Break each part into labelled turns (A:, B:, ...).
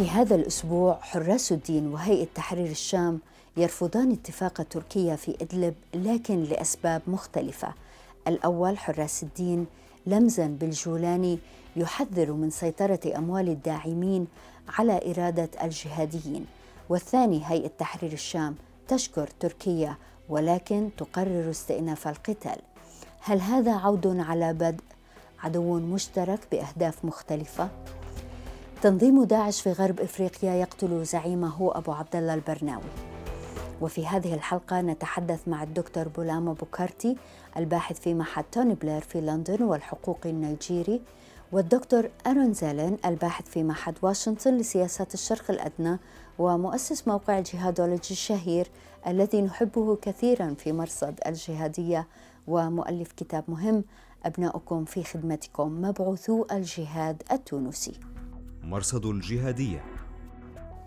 A: في هذا الأسبوع حراس الدين وهيئة تحرير الشام يرفضان اتفاق تركيا في إدلب لكن لأسباب مختلفة. الأول حراس الدين لمزا بالجولاني يحذر من سيطرة أموال الداعمين على إرادة الجهاديين. والثاني هيئة تحرير الشام تشكر تركيا ولكن تقرر استئناف القتال. هل هذا عود على بدء عدو مشترك بأهداف مختلفة؟ تنظيم داعش في غرب إفريقيا يقتل زعيمه أبو عبد الله البرناوي. وفي هذه الحلقة نتحدث مع الدكتور بولاما بوكارتي الباحث في معهد توني بلير في لندن والحقوقي النيجيري والدكتور أرون زالن الباحث في معهد واشنطن لسياسات الشرق الأدنى ومؤسس موقع ال Jihadology الشهير الذي نحبه كثيرا في مرصد الجهادية ومؤلف كتاب مهم أبناؤكم في خدمتكم مبعوثو الجهاد التونسي.
B: مرصد الجهادية.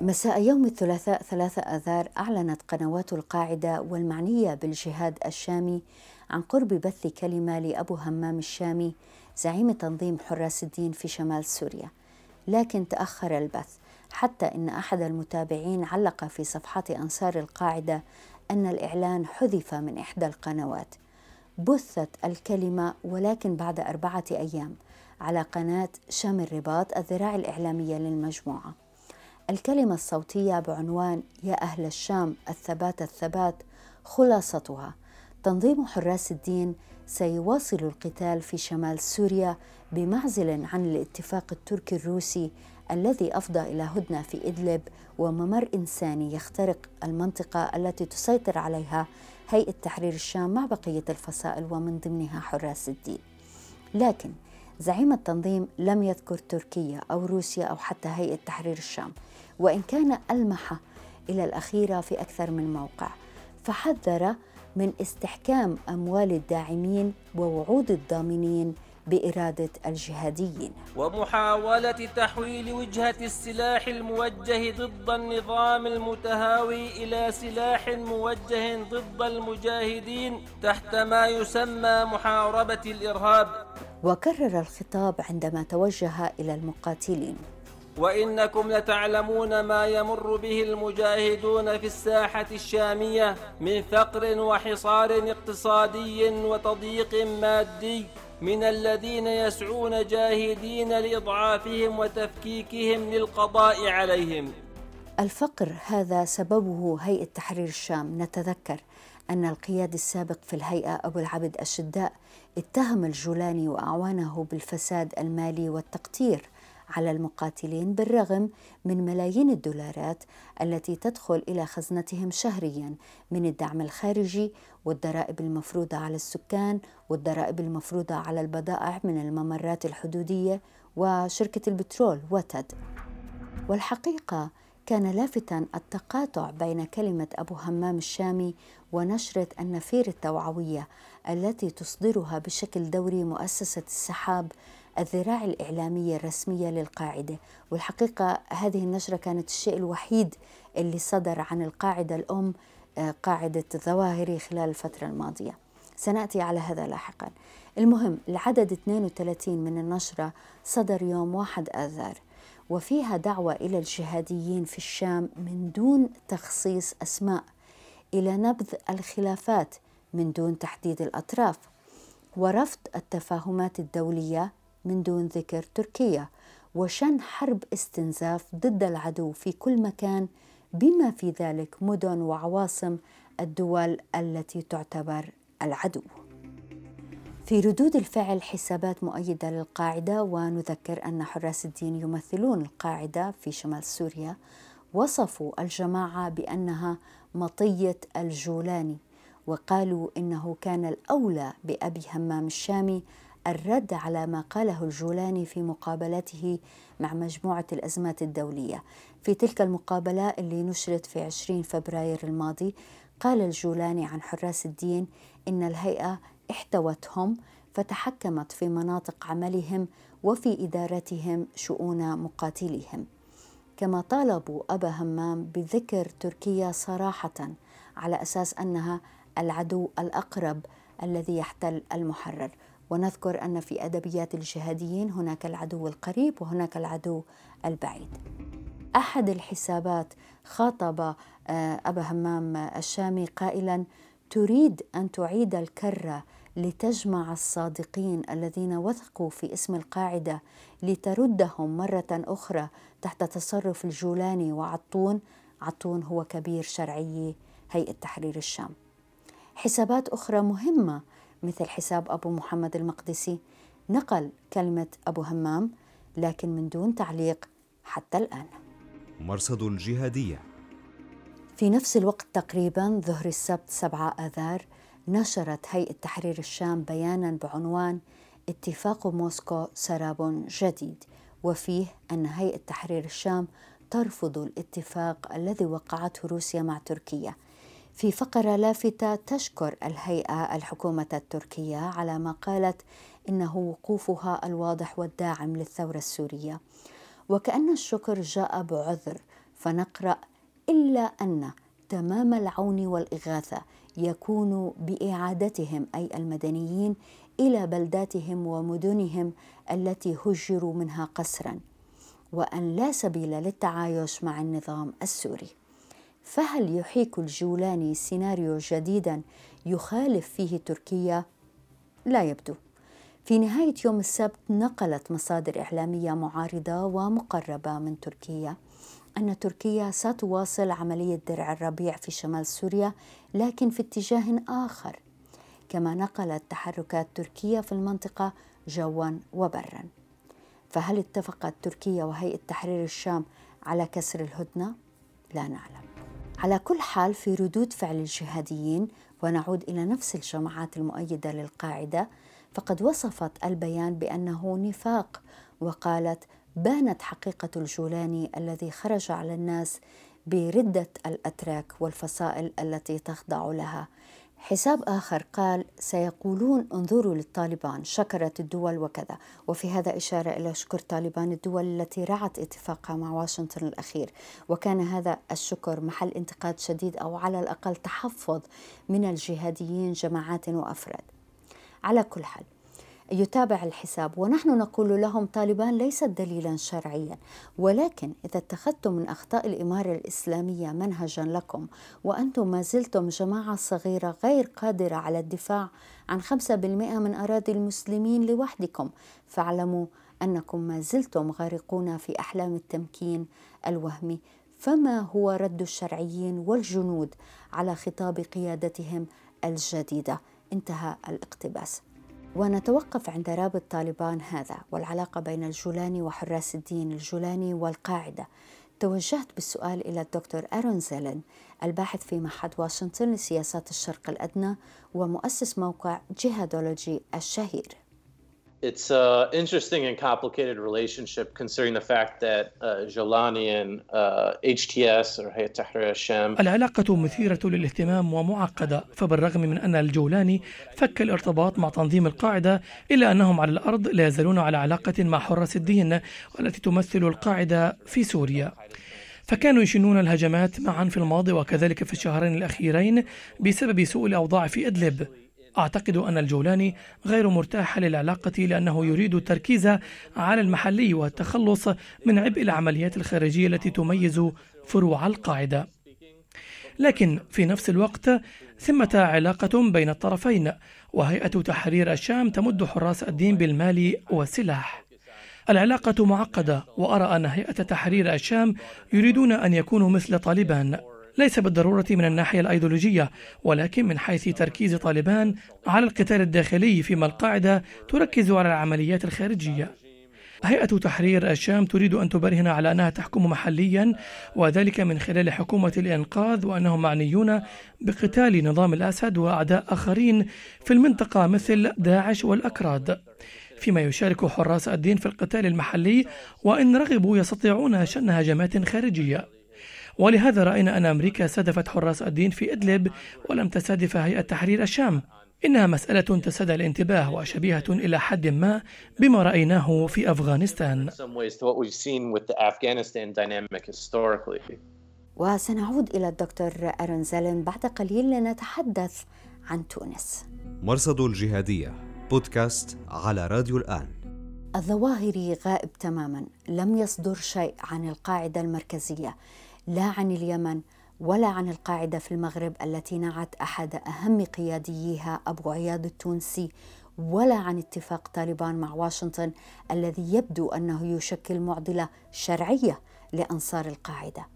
A: مساء يوم الثلاثاء ثلاثة آذار أعلنت قنوات القاعدة والمعنية بالجهاد الشامي عن قرب بث كلمة لأبو همام الشامي زعيم تنظيم حراس الدين في شمال سوريا. لكن تأخر البث حتى إن أحد المتابعين علق في صفحات أنصار القاعدة أن الإعلان حذف من إحدى القنوات. بثت الكلمة ولكن بعد أربعة أيام على قناة شام الرباط الذراع الإعلامية للمجموعة الكلمة الصوتية بعنوان يا أهل الشام الثبات الثبات خلاصتها تنظيم حراس الدين سيواصل القتال في شمال سوريا بمعزل عن الاتفاق التركي الروسي الذي أفضى إلى هدنة في إدلب وممر إنساني يخترق المنطقة التي تسيطر عليها هيئة تحرير الشام مع بقية الفصائل ومن ضمنها حراس الدين. لكن زعيم التنظيم لم يذكر تركيا أو روسيا أو حتى هيئة تحرير الشام وإن كان ألمح إلى الاخيره في أكثر من موقع فحذر من استحكام أموال الداعمين ووعود الضامنين بإرادة الجهاديين.
C: ومحاولة تحويل وجهة السلاح الموجه ضد النظام المتهاوي إلى سلاح موجه ضد المجاهدين تحت ما يسمى محاربة الإرهاب.
A: وكرر الخطاب عندما توجه إلى المقاتلين.
C: وإنكم لتعلمون ما يمر به المجاهدون في الساحة الشامية من فقر وحصار اقتصادي وتضييق مادي من الذين يسعون جاهدين لإضعافهم وتفكيكهم للقضاء عليهم.
A: الفقر هذا سببه هيئة تحرير الشام. نتذكر أن القيادي السابق في الهيئة أبو العبد الشداء اتهم الجولاني وأعوانه بالفساد المالي والتقتير على المقاتلين بالرغم من ملايين الدولارات التي تدخل إلى خزنتهم شهريا من الدعم الخارجي والضرائب المفروضة على السكان والضرائب المفروضة على البضائع من الممرات الحدودية وشركة البترول وتد. والحقيقة كان لافتا التقاطع بين كلمة أبو همام الشامي ونشرة النفير التوعوية التي تصدرها بشكل دوري مؤسسة السحاب الذراع الإعلامية الرسمية للقاعدة. والحقيقة هذه النشرة كانت الشيء الوحيد اللي صدر عن القاعدة الأم آه، قاعدة الظواهري خلال الفترة الماضية. سنأتي على هذا لاحقا. المهم العدد 32 من النشرة صدر يوم 1 آذار وفيها دعوة إلى الجهاديين في الشام من دون تخصيص أسماء. إلى نبذ الخلافات من دون تحديد الأطراف ورفض التفاهمات الدولية من دون ذكر تركيا وشن حرب استنزاف ضد العدو في كل مكان بما في ذلك مدن وعواصم الدول التي تعتبر العدو. في ردود الفعل حسابات مؤيدة للقاعدة ونذكر أن حراس الدين يمثلون القاعدة في شمال سوريا وصفوا الجماعة بأنها مطية الجولاني. وقالوا إنه كان الأولى بأبي همام الشامي الرد على ما قاله الجولاني في مقابلته مع مجموعة الأزمات الدولية. في تلك المقابلة اللي نشرت في 20 فبراير الماضي قال الجولاني عن حراس الدين إن الهيئة احتوتهم فتحكمت في مناطق عملهم وفي إدارتهم شؤون مقاتليهم. كما طالبوا أبا همام بذكر تركيا صراحة على أساس أنها العدو الأقرب الذي يحتل المحرر. ونذكر أن في أدبيات الجهاديين هناك العدو القريب وهناك العدو البعيد. أحد الحسابات خاطب آه، أبا همام الشامي قائلا تريد أن تعيد الكرة لتجمع الصادقين الذين وثقوا في اسم القاعدة لتردهم مرة أخرى تحت تصرف الجولاني وعطون. عطون هو كبير شرعي هيئة تحرير الشام. حسابات أخرى مهمة مثل حساب أبو محمد المقدسي. نقل كلمة أبو همام لكن من دون تعليق حتى الآن.
B: مرصد الجهادية
A: في نفس الوقت تقريبا ظهر السبت 7 آذار نشرت هيئة تحرير الشام بيانا بعنوان اتفاق موسكو سراب جديد. وفيه أن هيئة تحرير الشام ترفض الاتفاق الذي وقعته روسيا مع تركيا. في فقرة لافتة تشكر الهيئة الحكومة التركية على ما قالت إنه وقوفها الواضح والداعم للثورة السورية. وكأن الشكر جاء بعذر فنقرأ إلا أن تمام العون والإغاثة يكون بإعادتهم أي المدنيين إلى بلداتهم ومدنهم التي هجروا منها قسرا. وأن لا سبيل للتعايش مع النظام السوري. فهل يحيك الجولاني سيناريو جديدا يخالف فيه تركيا؟ لا يبدو. في نهاية يوم السبت نقلت مصادر إعلامية معارضة ومقربة من تركيا أن تركيا ستواصل عملية درع الربيع في شمال سوريا لكن في اتجاه آخر كما نقلت تحركات تركيا في المنطقة جوا وبرا فهل اتفقت تركيا وهيئة تحرير الشام على كسر الهدنة؟ لا نعلم على كل حال في ردود فعل الجهاديين ونعود إلى نفس الجماعات المؤيدة للقاعدة فقد وصفت البيان بأنه نفاق وقالت بانت حقيقة الجولاني الذي خرج على الناس بردة الأتراك والفصائل التي تخضع لها حساب آخر قال سيقولون انظروا للطالبان شكرت الدول وكذا. وفي هذا إشارة إلى شكر طالبان الدول التي رعت اتفاقها مع واشنطن الأخير. وكان هذا الشكر محل انتقاد شديد أو على الأقل تحفظ من الجهاديين جماعات وأفراد. على كل حال يتابع الحساب ونحن نقول لهم طالبان ليست دليلا شرعيا ولكن إذا اتخذتم من أخطاء الإمارة الإسلامية منهجا لكم وأنتم ما زلتم جماعة صغيرة غير قادرة على الدفاع عن 5% من أراضي المسلمين لوحدكم فاعلموا أنكم ما زلتم غارقون في أحلام التمكين الوهمي. فما هو رد الشرعيين والجنود على خطاب قيادتهم الجديدة؟ انتهى الاقتباس. ونتوقف عند رابط طالبان هذا والعلاقة بين الجولاني وحراس الدين الجولاني والقاعدة. توجهت بالسؤال إلى الدكتور أرون زيلن الباحث في معهد واشنطن لسياسات الشرق الأدنى ومؤسس موقع جهادولوجي الشهير.
D: It's an interesting and complicated relationship considering the fact that uh, Jolani and uh, HTS or Hayat Tahrir al-Sham
E: العلاقة مثيرة للاهتمام ومعقدة فبالرغم من أن الجولاني فك الارتباط مع تنظيم القاعدة إلا أنهم على الأرض لا يزالون على علاقة مع حراس الدين والتي تمثل القاعدة في سوريا. فكانوا يشنون الهجمات معا في الماضي وكذلك في الشهرين الأخيرين بسبب سوء الأوضاع في إدلب. أعتقد أن الجولاني غير مرتاح للعلاقة لأنه يريد التركيز على المحلي والتخلص من عبء العمليات الخارجية التي تميز فروع القاعدة. لكن في نفس الوقت ثمة علاقة بين الطرفين وهيئة تحرير الشام تمد حراس الدين بالمال والسلاح. العلاقة معقدة وأرى أن هيئة تحرير الشام يريدون أن يكونوا مثل طالبان. ليس بالضرورة من الناحية الأيديولوجية ولكن من حيث تركيز طالبان على القتال الداخلي فيما القاعدة تركز على العمليات الخارجية. هيئة تحرير الشام تريد أن تبرهن على أنها تحكم محليا وذلك من خلال حكومة الإنقاذ وأنهم معنيون بقتال نظام الأسد وأعداء آخرين في المنطقة مثل داعش والأكراد. فيما يشارك حراس الدين في القتال المحلي وإن رغبوا يستطيعون شن هجمات خارجية. ولهذا رأينا أن أمريكا استهدفت حراس الدين في إدلب ولم تستهدف هيئة تحرير الشام. إنها مسألة تستدعي الانتباه وشبيهة إلى حد ما بما رأيناه في أفغانستان.
A: وسنعود إلى الدكتور أرون زيلن بعد قليل لنتحدث عن تونس.
B: مرصد الجهادية بودكاست على راديو الآن.
A: الظواهري غائب تماما لم يصدر شيء عن القاعدة المركزية. لا عن اليمن ولا عن القاعدة في المغرب التي نعت أحد أهم قيادييها أبو عياض التونسي ولا عن اتفاق طالبان مع واشنطن الذي يبدو أنه يشكل معضلة شرعية لأنصار القاعدة.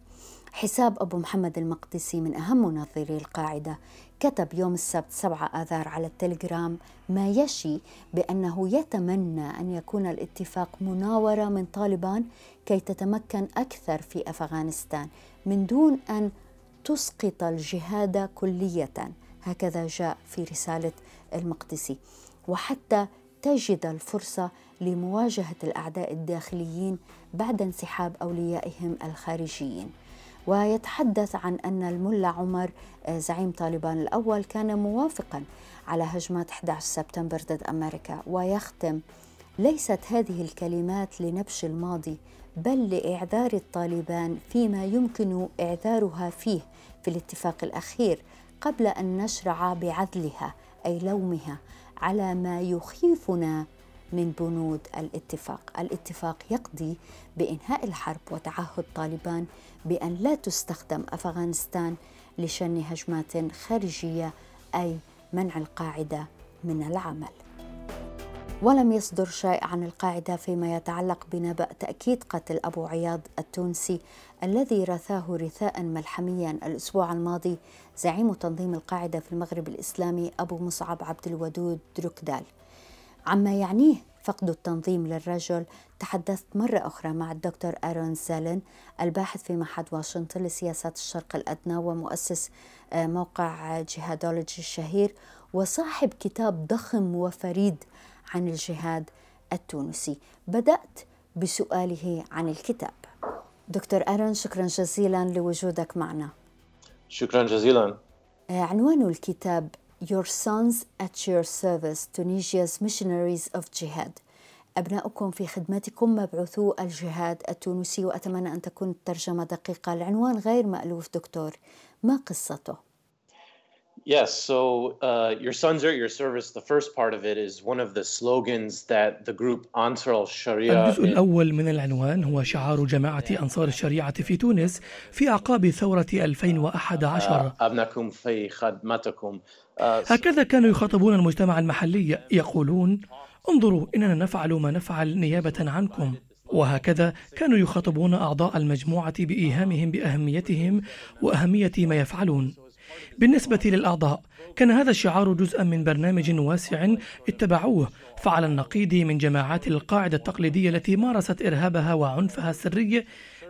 A: حساب أبو محمد المقدسي من أهم منظري القاعدة. كتب يوم السبت 7 آذار على التليجرام ما يشي بأنه يتمنى أن يكون الاتفاق مناورة من طالبان كي تتمكن أكثر في أفغانستان من دون أن تسقط الجهاد كلية. هكذا جاء في رسالة المقدسي. وحتى تجد الفرصة لمواجهة الأعداء الداخليين بعد انسحاب أوليائهم الخارجيين. ويتحدث عن أن الملا عمر آه، زعيم طالبان الأول كان موافقا على هجمات 11 سبتمبر ضد أمريكا. ويختم ليست هذه الكلمات لنبش الماضي بل لإعذار الطالبان فيما يمكن إعذارها فيه في الاتفاق الأخير قبل أن نشرع بعدلها أي لومها على ما يخيفنا من بنود الاتفاق. الاتفاق يقضي بإنهاء الحرب وتعهد طالبان بأن لا تستخدم أفغانستان لشن هجمات خارجية أي منع القاعدة من العمل. ولم يصدر شيء عن القاعدة فيما يتعلق بنبأ تأكيد قتل أبو عياض التونسي الذي رثاه رثاء ملحميا. الأسبوع الماضي زعيم تنظيم القاعدة في المغرب الإسلامي أبو مصعب عبد الودود دركدال عما يعنيه فقد التنظيم للرجل. تحدثت مرة أخرى مع الدكتور أرون سالن الباحث في معهد واشنطن لسياسات الشرق الأدنى ومؤسس آه، موقع جهادولوجي الشهير وصاحب كتاب ضخم وفريد عن الجهاد التونسي. بدأت بسؤاله عن الكتاب. دكتور أرون شكرا جزيلا لوجودك معنا.
D: شكرا جزيلا.
A: آه، عنوان الكتاب Your Sons at Your Service Tunisia's Missionaries of Jihad أبناؤكم في خدمتكم مبعوثو الجهاد التونسي وأتمنى أن تكون الترجمة دقيقة العنوان غير مألوف دكتور ما قصته؟
D: Yes, so uh, your sons are at your service. The first part of it is one of the slogans that the group Ansar al-Sharia.
E: الجزء الأول من العنوان هو شعار جماعة أنصار الشريعة في تونس في أعقاب ثورة 2011.
D: أبناكم في خدمتكم.
E: هكذا كانوا يخاطبون المجتمع المحلي يقولون انظروا إننا نفعل ما نفعل نيابة عنكم وهكذا كانوا يخاطبون أعضاء المجموعة بإيهامهم بأهميتهم وأهمية ما يفعلون بالنسبة للأعضاء كان هذا الشعار جزءا من برنامج واسع اتبعوه فعلى النقيض من جماعات القاعدة التقليدية التي مارست إرهابها وعنفها السري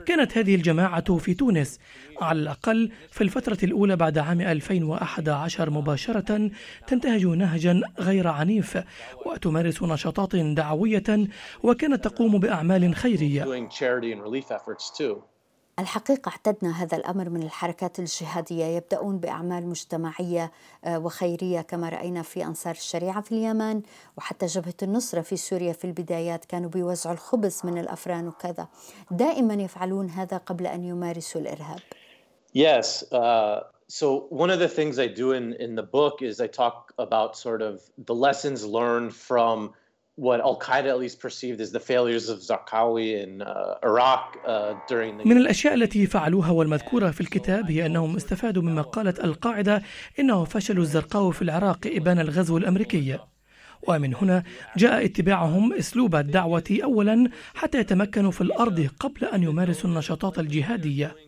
E: كانت هذه الجماعة في تونس على الأقل في الفترة الأولى بعد عام 2011 مباشرة تنتهج نهجا غير عنيف وتمارس نشاطات دعوية وكانت تقوم بأعمال خيرية.
A: الحقيقة اعتدنا هذا الأمر من الحركات الجهادية يبدأون بأعمال مجتمعية آه، وخيرية كما رأينا في أنصار الشريعة في اليمن وحتى جبهة النصرة في سوريا في البدايات كانوا بيوزعوا الخبز من الأفران وكذا. دائما يفعلون هذا قبل أن يمارسوا الإرهاب.
D: Yes, uh, so one of the things I do in, in the book is I talk about sort of the lessons learned from what Al Qaeda at least perceived as the failures of Zarqawi in uh, Iraq uh, during the
E: من الأشياء التي فعلوها والمذكورة في الكتاب هي أنهم استفادوا مما قالت القاعدة إنه فشل الزرقاوي في العراق إبان الغزو الأمريكي. ومن هنا جاء اتباعهم أسلوب الدعوة اولا حتى يتمكنوا في الأرض قبل أن يمارسوا النشاطات الجهادية.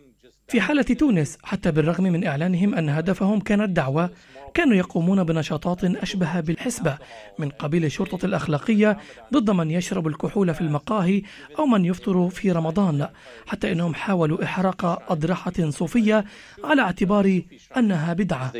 E: في حالة تونس حتى بالرغم من إعلانهم أن هدفهم كان الدعوة كانوا يقومون بنشاطات أشبه بالحسبة من قبيل الشرطة الأخلاقية ضد من يشرب الكحول في المقاهي أو من يفطر في رمضان حتى أنهم حاولوا إحراق أضرحة صوفية على اعتبار أنها بدعة.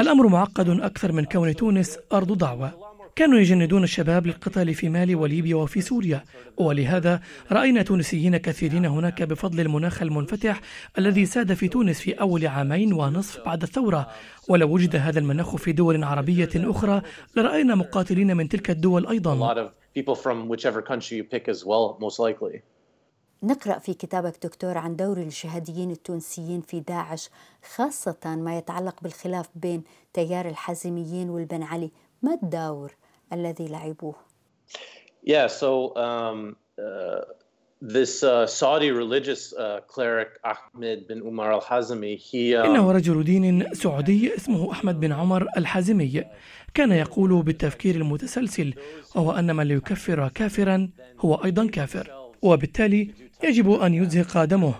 E: الأمر معقد أكثر من كون تونس أرض دعوة. كانوا يجندون الشباب للقتال في مالي وليبيا وفي سوريا. ولهذا رأينا تونسيين كثيرين هناك بفضل المناخ المنفتح الذي ساد في تونس في أول عامين ونصف بعد الثورة. ولو وجد هذا المناخ في دول عربية أخرى لرأينا مقاتلين من تلك الدول أيضا.
A: نقرأ في كتابك دكتور عن دور الجهاديين التونسيين في داعش خاصة ما يتعلق بالخلاف بين تيار الحازميين والبن علي. ما الدور؟ الذي لعبوه؟
D: Yeah, so um, uh, this uh, Saudi religious uh, cleric Ahmed bin Umar al-Hazmi he um...
E: إنه رجل دين سعودي اسمه أحمد بن عمر الحازمي كان يقول بالتفكير المتسلسل وهو أن من يكفر كافرا هو أيضا كافر وبالتالي يجب أن يزهق دمه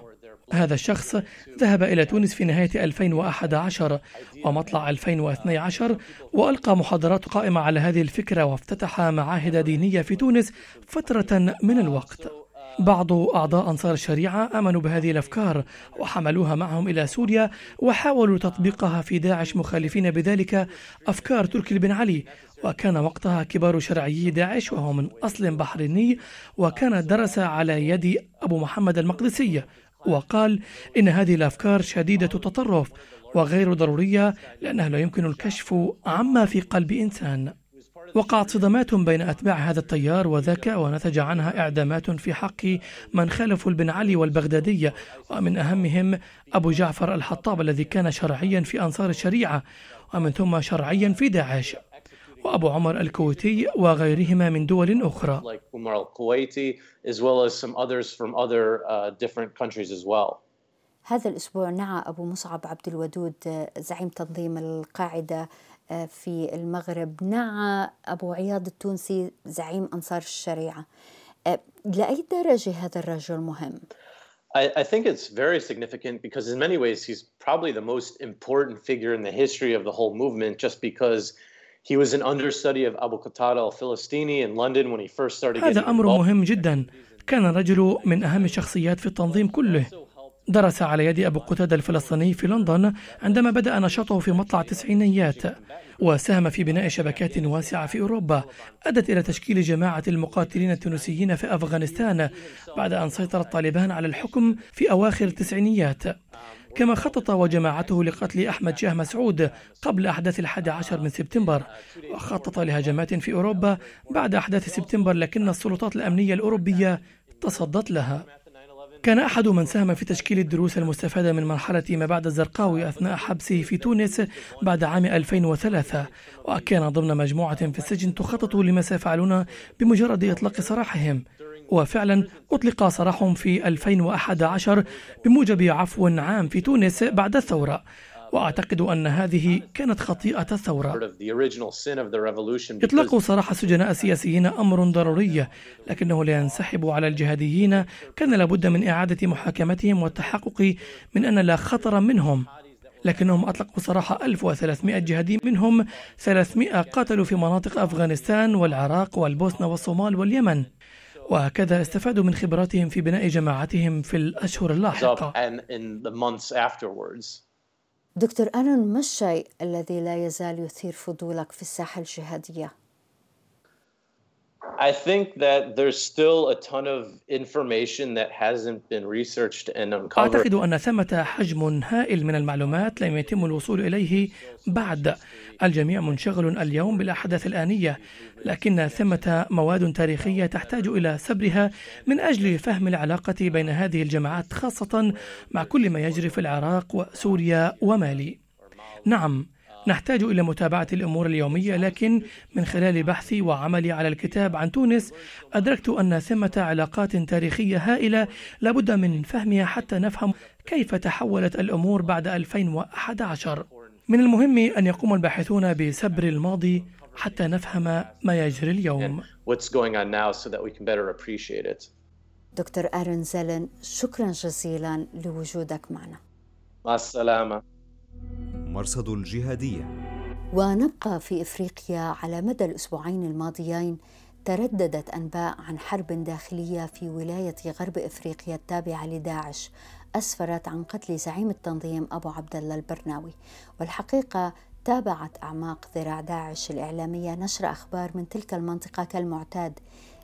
E: هذا الشخص ذهب إلى تونس في نهاية 2011 ومطلع 2012 وألقى محاضرات قائمة على هذه الفكرة وافتتح معاهد دينية في تونس فترة من الوقت. بعض أعضاء أنصار الشريعة آمنوا بهذه الأفكار وحملوها معهم إلى سوريا وحاولوا تطبيقها في داعش مخالفين بذلك أفكار تركي بن علي. وكان وقتها كبار شرعيي داعش وهو من أصل بحريني وكان درس على يد أبو محمد المقدسي. وقال إن هذه الأفكار شديدة التطرف وغير ضرورية لأنه لا يمكن الكشف عما في قلب إنسان. وقعت صدمات بين أتباع هذا التيار وذاك ونتج عنها إعدامات في حق من خالفوا البن علي والبغدادي ومن أهمهم أبو جعفر الحطاب الذي كان شرعيا في أنصار الشريعة ومن ثم شرعيا في داعش. وأبو عمر الكويتي وغيرهما من دول أخرى.
A: هذا الأسبوع نعى أبو مصعب عبد الودود زعيم تنظيم القاعدة في المغرب. نعى أبو عياض التونسي زعيم أنصار الشريعة. لأي درجة هذا الرجل مهم؟
D: I, I, think it's very significant because, in many ways, he's probably the most important figure in the history of the whole movement just because He was an understudy of Abu Qatada al-Filistini in London when he first started
E: هذا أمر مهم جدا. كان الرجل من أهم الشخصيات في التنظيم كله. درس على يد أبو قتادة الفلسطيني في لندن عندما بدأ نشاطه في مطلع التسعينيات وساهم في بناء شبكات واسعة في أوروبا. أدت إلى تشكيل جماعة المقاتلين التونسيين في أفغانستان بعد أن سيطر الطالبان على الحكم في أواخر التسعينيات. كما خطط وجماعته لقتل أحمد شاه مسعود قبل أحداث الحادي عشر من سبتمبر وخطط لهجمات في أوروبا بعد أحداث سبتمبر لكن السلطات الأمنية الأوروبية تصدت لها. كان أحد من ساهم في تشكيل الدروس المستفادة من مرحلة ما بعد الزرقاوي أثناء حبسه في تونس بعد عام 2003 وكان ضمن مجموعة في السجن تخطط لما سيفعلون بمجرد إطلاق سراحهم. وفعلا أطلق سراحهم في 2011 بموجب عفو عام في تونس بعد الثورة. وأعتقد أن هذه كانت خطيئة الثورة. إطلاق سراح السجناء السياسيين أمر ضروري لكنه لا ينسحب على الجهاديين. كان لابد من إعادة محاكمتهم والتحقق من أن لا خطر منهم. لكنهم أطلقوا سراح 1300 جهادي منهم 300 قاتلوا في مناطق أفغانستان والعراق والبوسنة والصومال واليمن. وهكذا استفادوا من خبراتهم في بناء جماعتهم في الأشهر اللاحقة
A: دكتور أرون ما الشيء الذي لا يزال يثير فضولك في الساحة الجهادية؟
D: I think that there's still a ton of information that hasn't been researched and uncovered.
E: أعتقد أن ثمة حجم هائل من المعلومات لم يتم الوصول إليه بعد. الجميع منشغل اليوم بالأحداث الآنية، لكن ثمة مواد تاريخية تحتاج إلى سبرها من أجل فهم العلاقة بين هذه الجماعات خاصة مع كل ما يجري في العراق وسوريا ومالي. نعم، نحتاج إلى متابعة الأمور اليومية لكن من خلال بحثي وعملي على الكتاب عن تونس أدركت أن ثمة علاقات تاريخية هائلة لابد من فهمها حتى نفهم كيف تحولت الأمور بعد 2011 من المهم أن يقوم الباحثون بسبر الماضي حتى نفهم ما يجري اليوم.
A: دكتور آرون زيلن شكرا جزيلا لوجودك معنا.
D: مع السلامة.
B: مرصد الجهادية
A: ونبقى في إفريقيا على مدى الأسبوعين الماضيين ترددت أنباء عن حرب داخلية في ولاية غرب إفريقيا التابعة لداعش أسفرت عن قتل زعيم التنظيم أبو عبد الله البرناوي. والحقيقة تابعت أعماق ذراع داعش الإعلامية نشر أخبار من تلك المنطقة كالمعتاد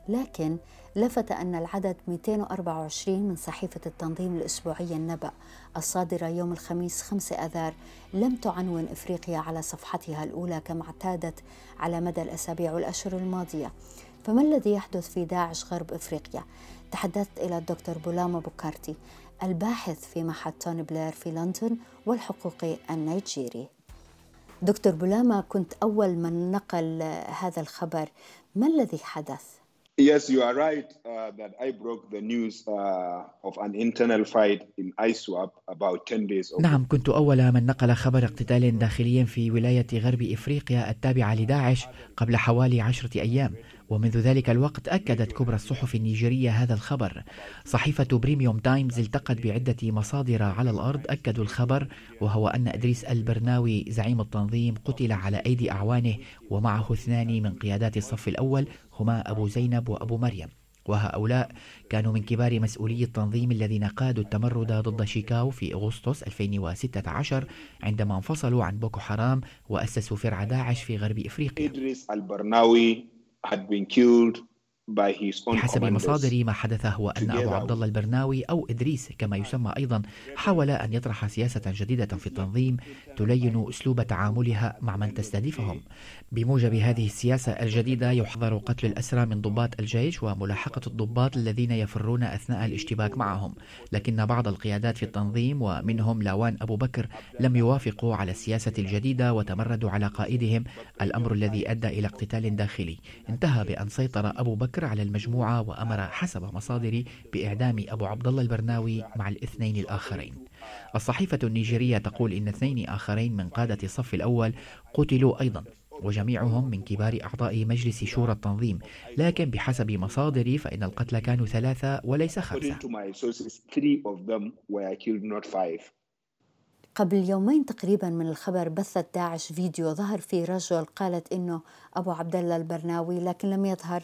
A: لكن لفت أن العدد 224 من صحيفة التنظيم الأسبوعية النبأ الصادرة يوم الخميس 5 أذار لم تعنون إفريقيا على صفحتها الأولى كما اعتادت على مدى الأسابيع والأشهر الماضية فما الذي يحدث في داعش غرب إفريقيا؟ تحدثت إلى الدكتور بولاما بوكارتي الباحث في معهد توني بلير في لندن والحقوقي النيجيري دكتور بولاما كنت أول من نقل هذا الخبر ما الذي حدث؟
F: Yes, you are right uh, that I broke the news uh, of an internal fight in ISWAP about 10 days ago.
G: نعم كنت أول من نقل خبر اقتتال داخلي في ولاية غرب إفريقيا التابعة لداعش قبل حوالي عشرة أيام ومنذ ذلك الوقت أكدت كبرى الصحف النيجيرية هذا الخبر. صحيفة بريميوم تايمز التقت بعدة مصادر على الأرض أكدوا الخبر وهو أن إدريس البرناوي زعيم التنظيم قتل على أيدي أعوانه ومعه اثنان من قيادات الصف الأول هما أبو زينب وأبو مريم. وهؤلاء كانوا من كبار مسؤولي التنظيم الذين قادوا التمرد ضد شيكاو في أغسطس 2016 عندما انفصلوا عن بوكو حرام وأسسوا فرع داعش في غرب إفريقيا.
F: إدريس البرناوي had been killed
G: بحسب مصادري ما حدث هو أن أبو عبد الله البرناوي أو إدريس كما يسمى أيضا حاول أن يطرح سياسة جديدة في التنظيم تلين أسلوب تعاملها مع من تستهدفهم. بموجب هذه السياسة الجديدة يحظر قتل الأسرى من ضباط الجيش وملاحقة الضباط الذين يفرون أثناء الاشتباك معهم. لكن بعض القيادات في التنظيم ومنهم لاوان أبو بكر لم يوافقوا على السياسة الجديدة وتمردوا على قائدهم. الأمر الذي أدى إلى اقتتال داخلي. انتهى بأن سيطر أبو بكر بكر على المجموعة وأمر حسب مصادري بإعدام أبو عبد الله البرناوي مع الاثنين الآخرين. الصحيفة النيجيرية تقول إن اثنين آخرين من قادة الصف الأول قتلوا أيضا وجميعهم من كبار أعضاء مجلس شورى التنظيم. لكن بحسب مصادري فإن القتلى كانوا ثلاثة وليس خمسة.
A: قبل يومين تقريبا من الخبر بثت داعش فيديو ظهر فيه رجل قالت إنه أبو عبد الله البرناوي لكن لم يظهر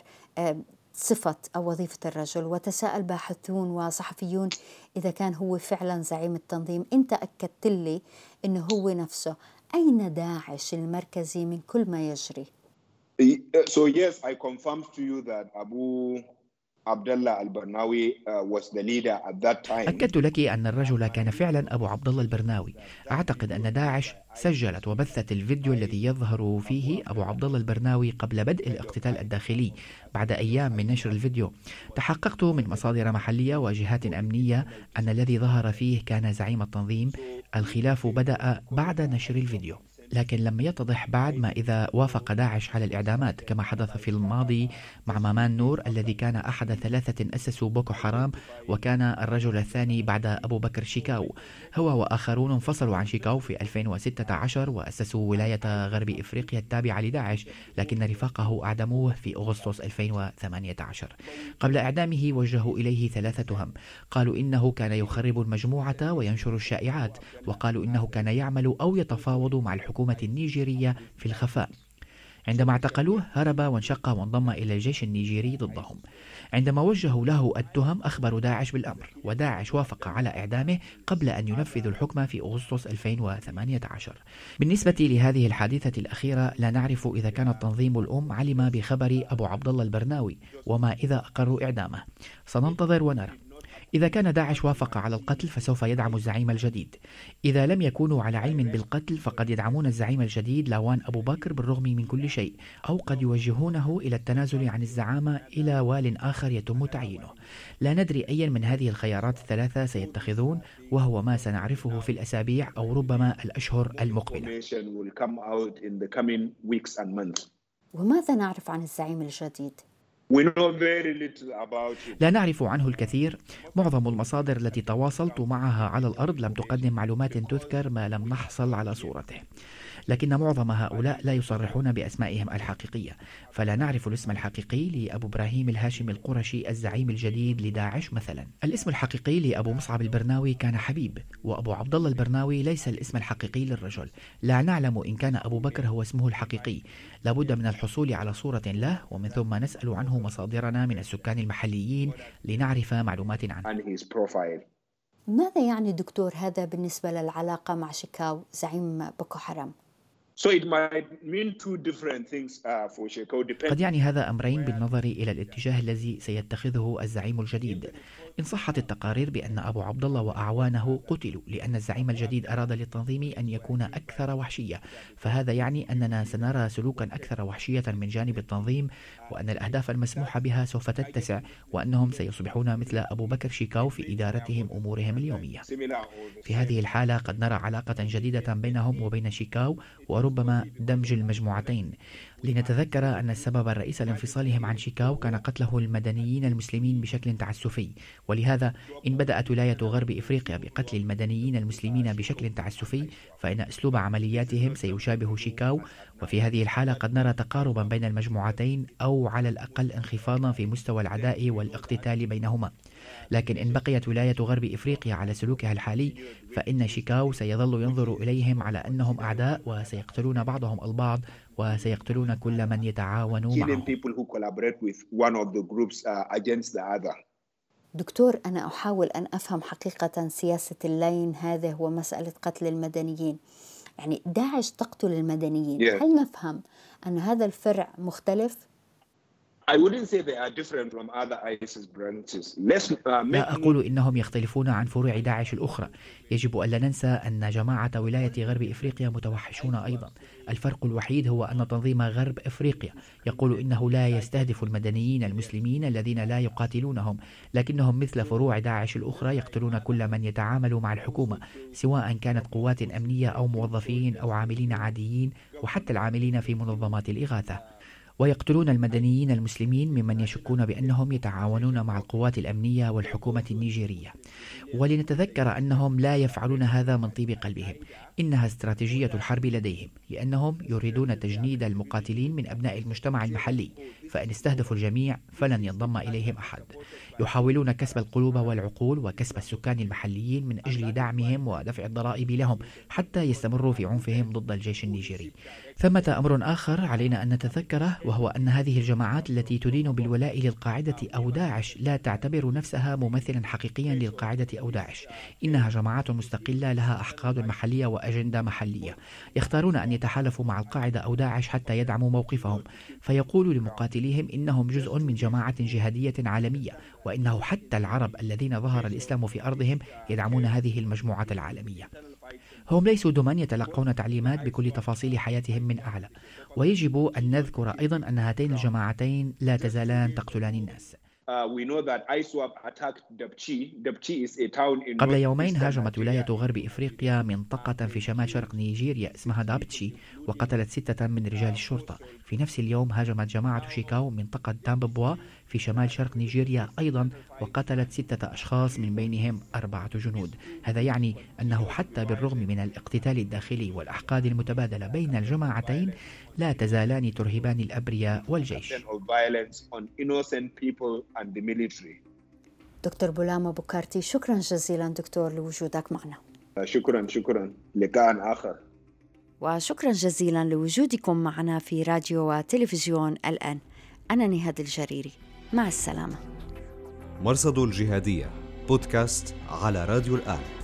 A: صفة أو وظيفة الرجل. وتساءل باحثون وصحفيون إذا كان هو فعلا زعيم التنظيم. أنت أكدت لي أنه هو نفسه. أين داعش المركزي من كل ما يجري؟
F: So yes, I confirm to you that Abu عبد الله البرناوي uh, was the leader at that time.
G: أكدت لك أن الرجل كان فعلا أبو عبد الله البرناوي. أعتقد أن داعش سجلت وبثت الفيديو الذي يظهر فيه أبو عبد الله البرناوي قبل بدء الاقتتال الداخلي بعد أيام من نشر الفيديو. تحققت من مصادر محلية وجهات أمنية أن الذي ظهر فيه كان زعيم التنظيم. الخلاف بدأ بعد نشر الفيديو. لكن لم يتضح بعد ما إذا وافق داعش على الإعدامات كما حدث في الماضي مع مامان نور الذي كان أحد ثلاثة أسسوا بوكو حرام وكان الرجل الثاني بعد أبو بكر شيكاو. هو وآخرون انفصلوا عن شيكاو في 2016 وأسسوا ولاية غرب إفريقيا التابعة لداعش لكن رفاقه أعدموه في أغسطس 2018 قبل إعدامه وجهوا إليه ثلاثة تهم قالوا إنه كان يخرب المجموعة وينشر الشائعات وقالوا إنه كان يعمل أو يتفاوض مع الحكومة الحكومة النيجيرية في الخفاء. عندما اعتقلوه هرب وانشق وانضم إلى الجيش النيجيري ضدهم. عندما وجهوا له التهم أخبروا داعش بالأمر وداعش وافق على إعدامه قبل أن ينفذ الحكم في أغسطس 2018 بالنسبة لهذه الحادثة الأخيرة لا نعرف إذا كان التنظيم الأم علم بخبر أبو عبد الله البرناوي وما إذا أقروا إعدامه. سننتظر ونرى. إذا كان داعش وافق على القتل فسوف يدعم الزعيم الجديد. إذا لم يكونوا على علم بالقتل فقد يدعمون الزعيم الجديد لاوان أبو بكر بالرغم من كل شيء أو قد يوجهونه إلى التنازل عن الزعامة إلى وال آخر يتم تعيينه. لا ندري أي من هذه الخيارات الثلاثة سيتخذون وهو ما سنعرفه في الأسابيع أو ربما الأشهر المقبلة.
A: وماذا نعرف عن الزعيم الجديد؟
G: لا نعرف عنه الكثير. معظم المصادر التي تواصلت معها على الأرض لم تقدم معلومات تذكر ما لم نحصل على صورته. لكن معظم هؤلاء لا يصرحون بأسمائهم الحقيقية. فلا نعرف الاسم الحقيقي لأبو إبراهيم الهاشمي القرشي الزعيم الجديد لداعش مثلا. الاسم الحقيقي لأبو مصعب البرناوي كان حبيب وأبو عبد الله البرناوي ليس الاسم الحقيقي للرجل. لا نعلم إن كان أبو بكر هو اسمه الحقيقي. لابد من الحصول على صورة له ومن ثم نسأل عنه مصادرنا من السكان المحليين لنعرف معلومات عنه.
A: ماذا يعني دكتور هذا بالنسبة للعلاقة مع شيكاو زعيم بوكو حرام؟
F: So it might mean two different things uh, for.
G: قد يعني هذا أمرين بالنظر إلى الاتجاه الذي سيتخذه الزعيم الجديد. إن صحت التقارير بأن أبو عبد الله وأعوانه قتلوا لأن الزعيم الجديد أراد للتنظيم أن يكون أكثر وحشية، فهذا يعني أننا سنرى سلوكا أكثر وحشية من جانب التنظيم وأن الأهداف المسموح بها سوف تتسع وأنهم سيصبحون مثل أبو بكر شيكاو في إدارتهم أمورهم اليومية. في هذه الحالة قد نرى علاقة جديدة بينهم وبين شيكاو وربما دمج المجموعتين لنتذكر أن السبب الرئيس لانفصالهم عن شيكاو كان قتله المدنيين المسلمين بشكل تعسفي ولهذا إن بدأت ولاية غرب إفريقيا بقتل المدنيين المسلمين بشكل تعسفي فإن أسلوب عملياتهم سيشابه شيكاو وفي هذه الحالة قد نرى تقاربا بين المجموعتين أو على الأقل انخفاضا في مستوى العداء والاقتتال بينهما. لكن إن بقيت ولاية غرب إفريقيا على سلوكها الحالي فإن شيكاو سيظل ينظر إليهم على أنهم أعداء وسيقتلون بعضهم البعض وسيقتلون كل من يتعاون معهم.
A: دكتور أنا أحاول أن أفهم حقيقة سياسة اللين هذا هو مسألة قتل المدنيين. يعني داعش تقتل المدنيين. Yeah. هل نفهم أن هذا الفرع مختلف؟
F: I wouldn't say they are different from other ISIS branches. Let's,
G: uh, لا أقول إنهم يختلفون عن فروع داعش الأخرى. يجب ألا ننسى أن جماعة ولاية غرب إفريقيا متوحشون أيضا. الفرق الوحيد هو أن تنظيم غرب إفريقيا. يقول إنه لا يستهدف المدنيين المسلمين الذين لا يقاتلونهم لكنهم مثل فروع داعش الأخرى يقتلون كل من يتعامل مع الحكومة سواء كانت قوات أمنية أو موظفين أو عاملين عاديين وحتى العاملين في منظمات الإغاثة. ويقتلون المدنيين المسلمين ممن يشكون بأنهم يتعاونون مع القوات الأمنية والحكومة النيجيرية. ولنتذكر أنهم لا يفعلون هذا من طيب قلبهم. إنها استراتيجية الحرب لديهم لأنهم يريدون تجنيد المقاتلين من أبناء المجتمع المحلي. فإن استهدفوا الجميع فلن ينضم إليهم أحد. يحاولون كسب القلوب والعقول وكسب السكان المحليين من أجل دعمهم ودفع الضرائب لهم حتى يستمروا في عنفهم ضد الجيش النيجيري. ثمة أمر آخر علينا أن نتذكره وهو أن هذه الجماعات التي تدين بالولاء للقاعدة أو داعش لا تعتبر نفسها ممثلا حقيقيا للقاعدة أو داعش. إنها جماعات مستقلة لها أحقاد محلية وأجندة محلية. يختارون أن يتحالفوا مع القاعدة أو داعش حتى يدعموا موقفهم. فيقول لمقاتليهم إنهم جزء من جماعة جهادية عالمية وإنه حتى العرب الذين ظهر الإسلام في أرضهم يدعمون هذه المجموعة العالمية. هم ليسوا دما يتلقون تعليمات بكل تفاصيل حياتهم من أعلى. ويجب أن نذكر أيضا أن هاتين الجماعتين لا تزالان تقتلان الناس. Uh, قبل يومين هاجمت ولاية غرب إفريقيا منطقة في شمال شرق نيجيريا اسمها دابتشي وقتلت ستة من رجال الشرطة. في نفس اليوم هاجمت جماعة شيكاو منطقة تامببوا في شمال شرق نيجيريا أيضا وقتلت ستة أشخاص من بينهم أربعة جنود. هذا يعني أنه حتى بالرغم من الاقتتال الداخلي والأحقاد المتبادلة بين الجماعتين لا تزالان ترهبان الأبرياء والجيش.
A: دكتور بولاما بوكارتي شكرا جزيلا دكتور لوجودك معنا.
F: شكرا شكرا. لقاء آخر.
A: وشكرا جزيلا لوجودكم معنا في راديو وتلفزيون الآن. أنا نهاد الجريري. مع السلامة.
B: مرصد الجهادية بودكاست على راديو الآن.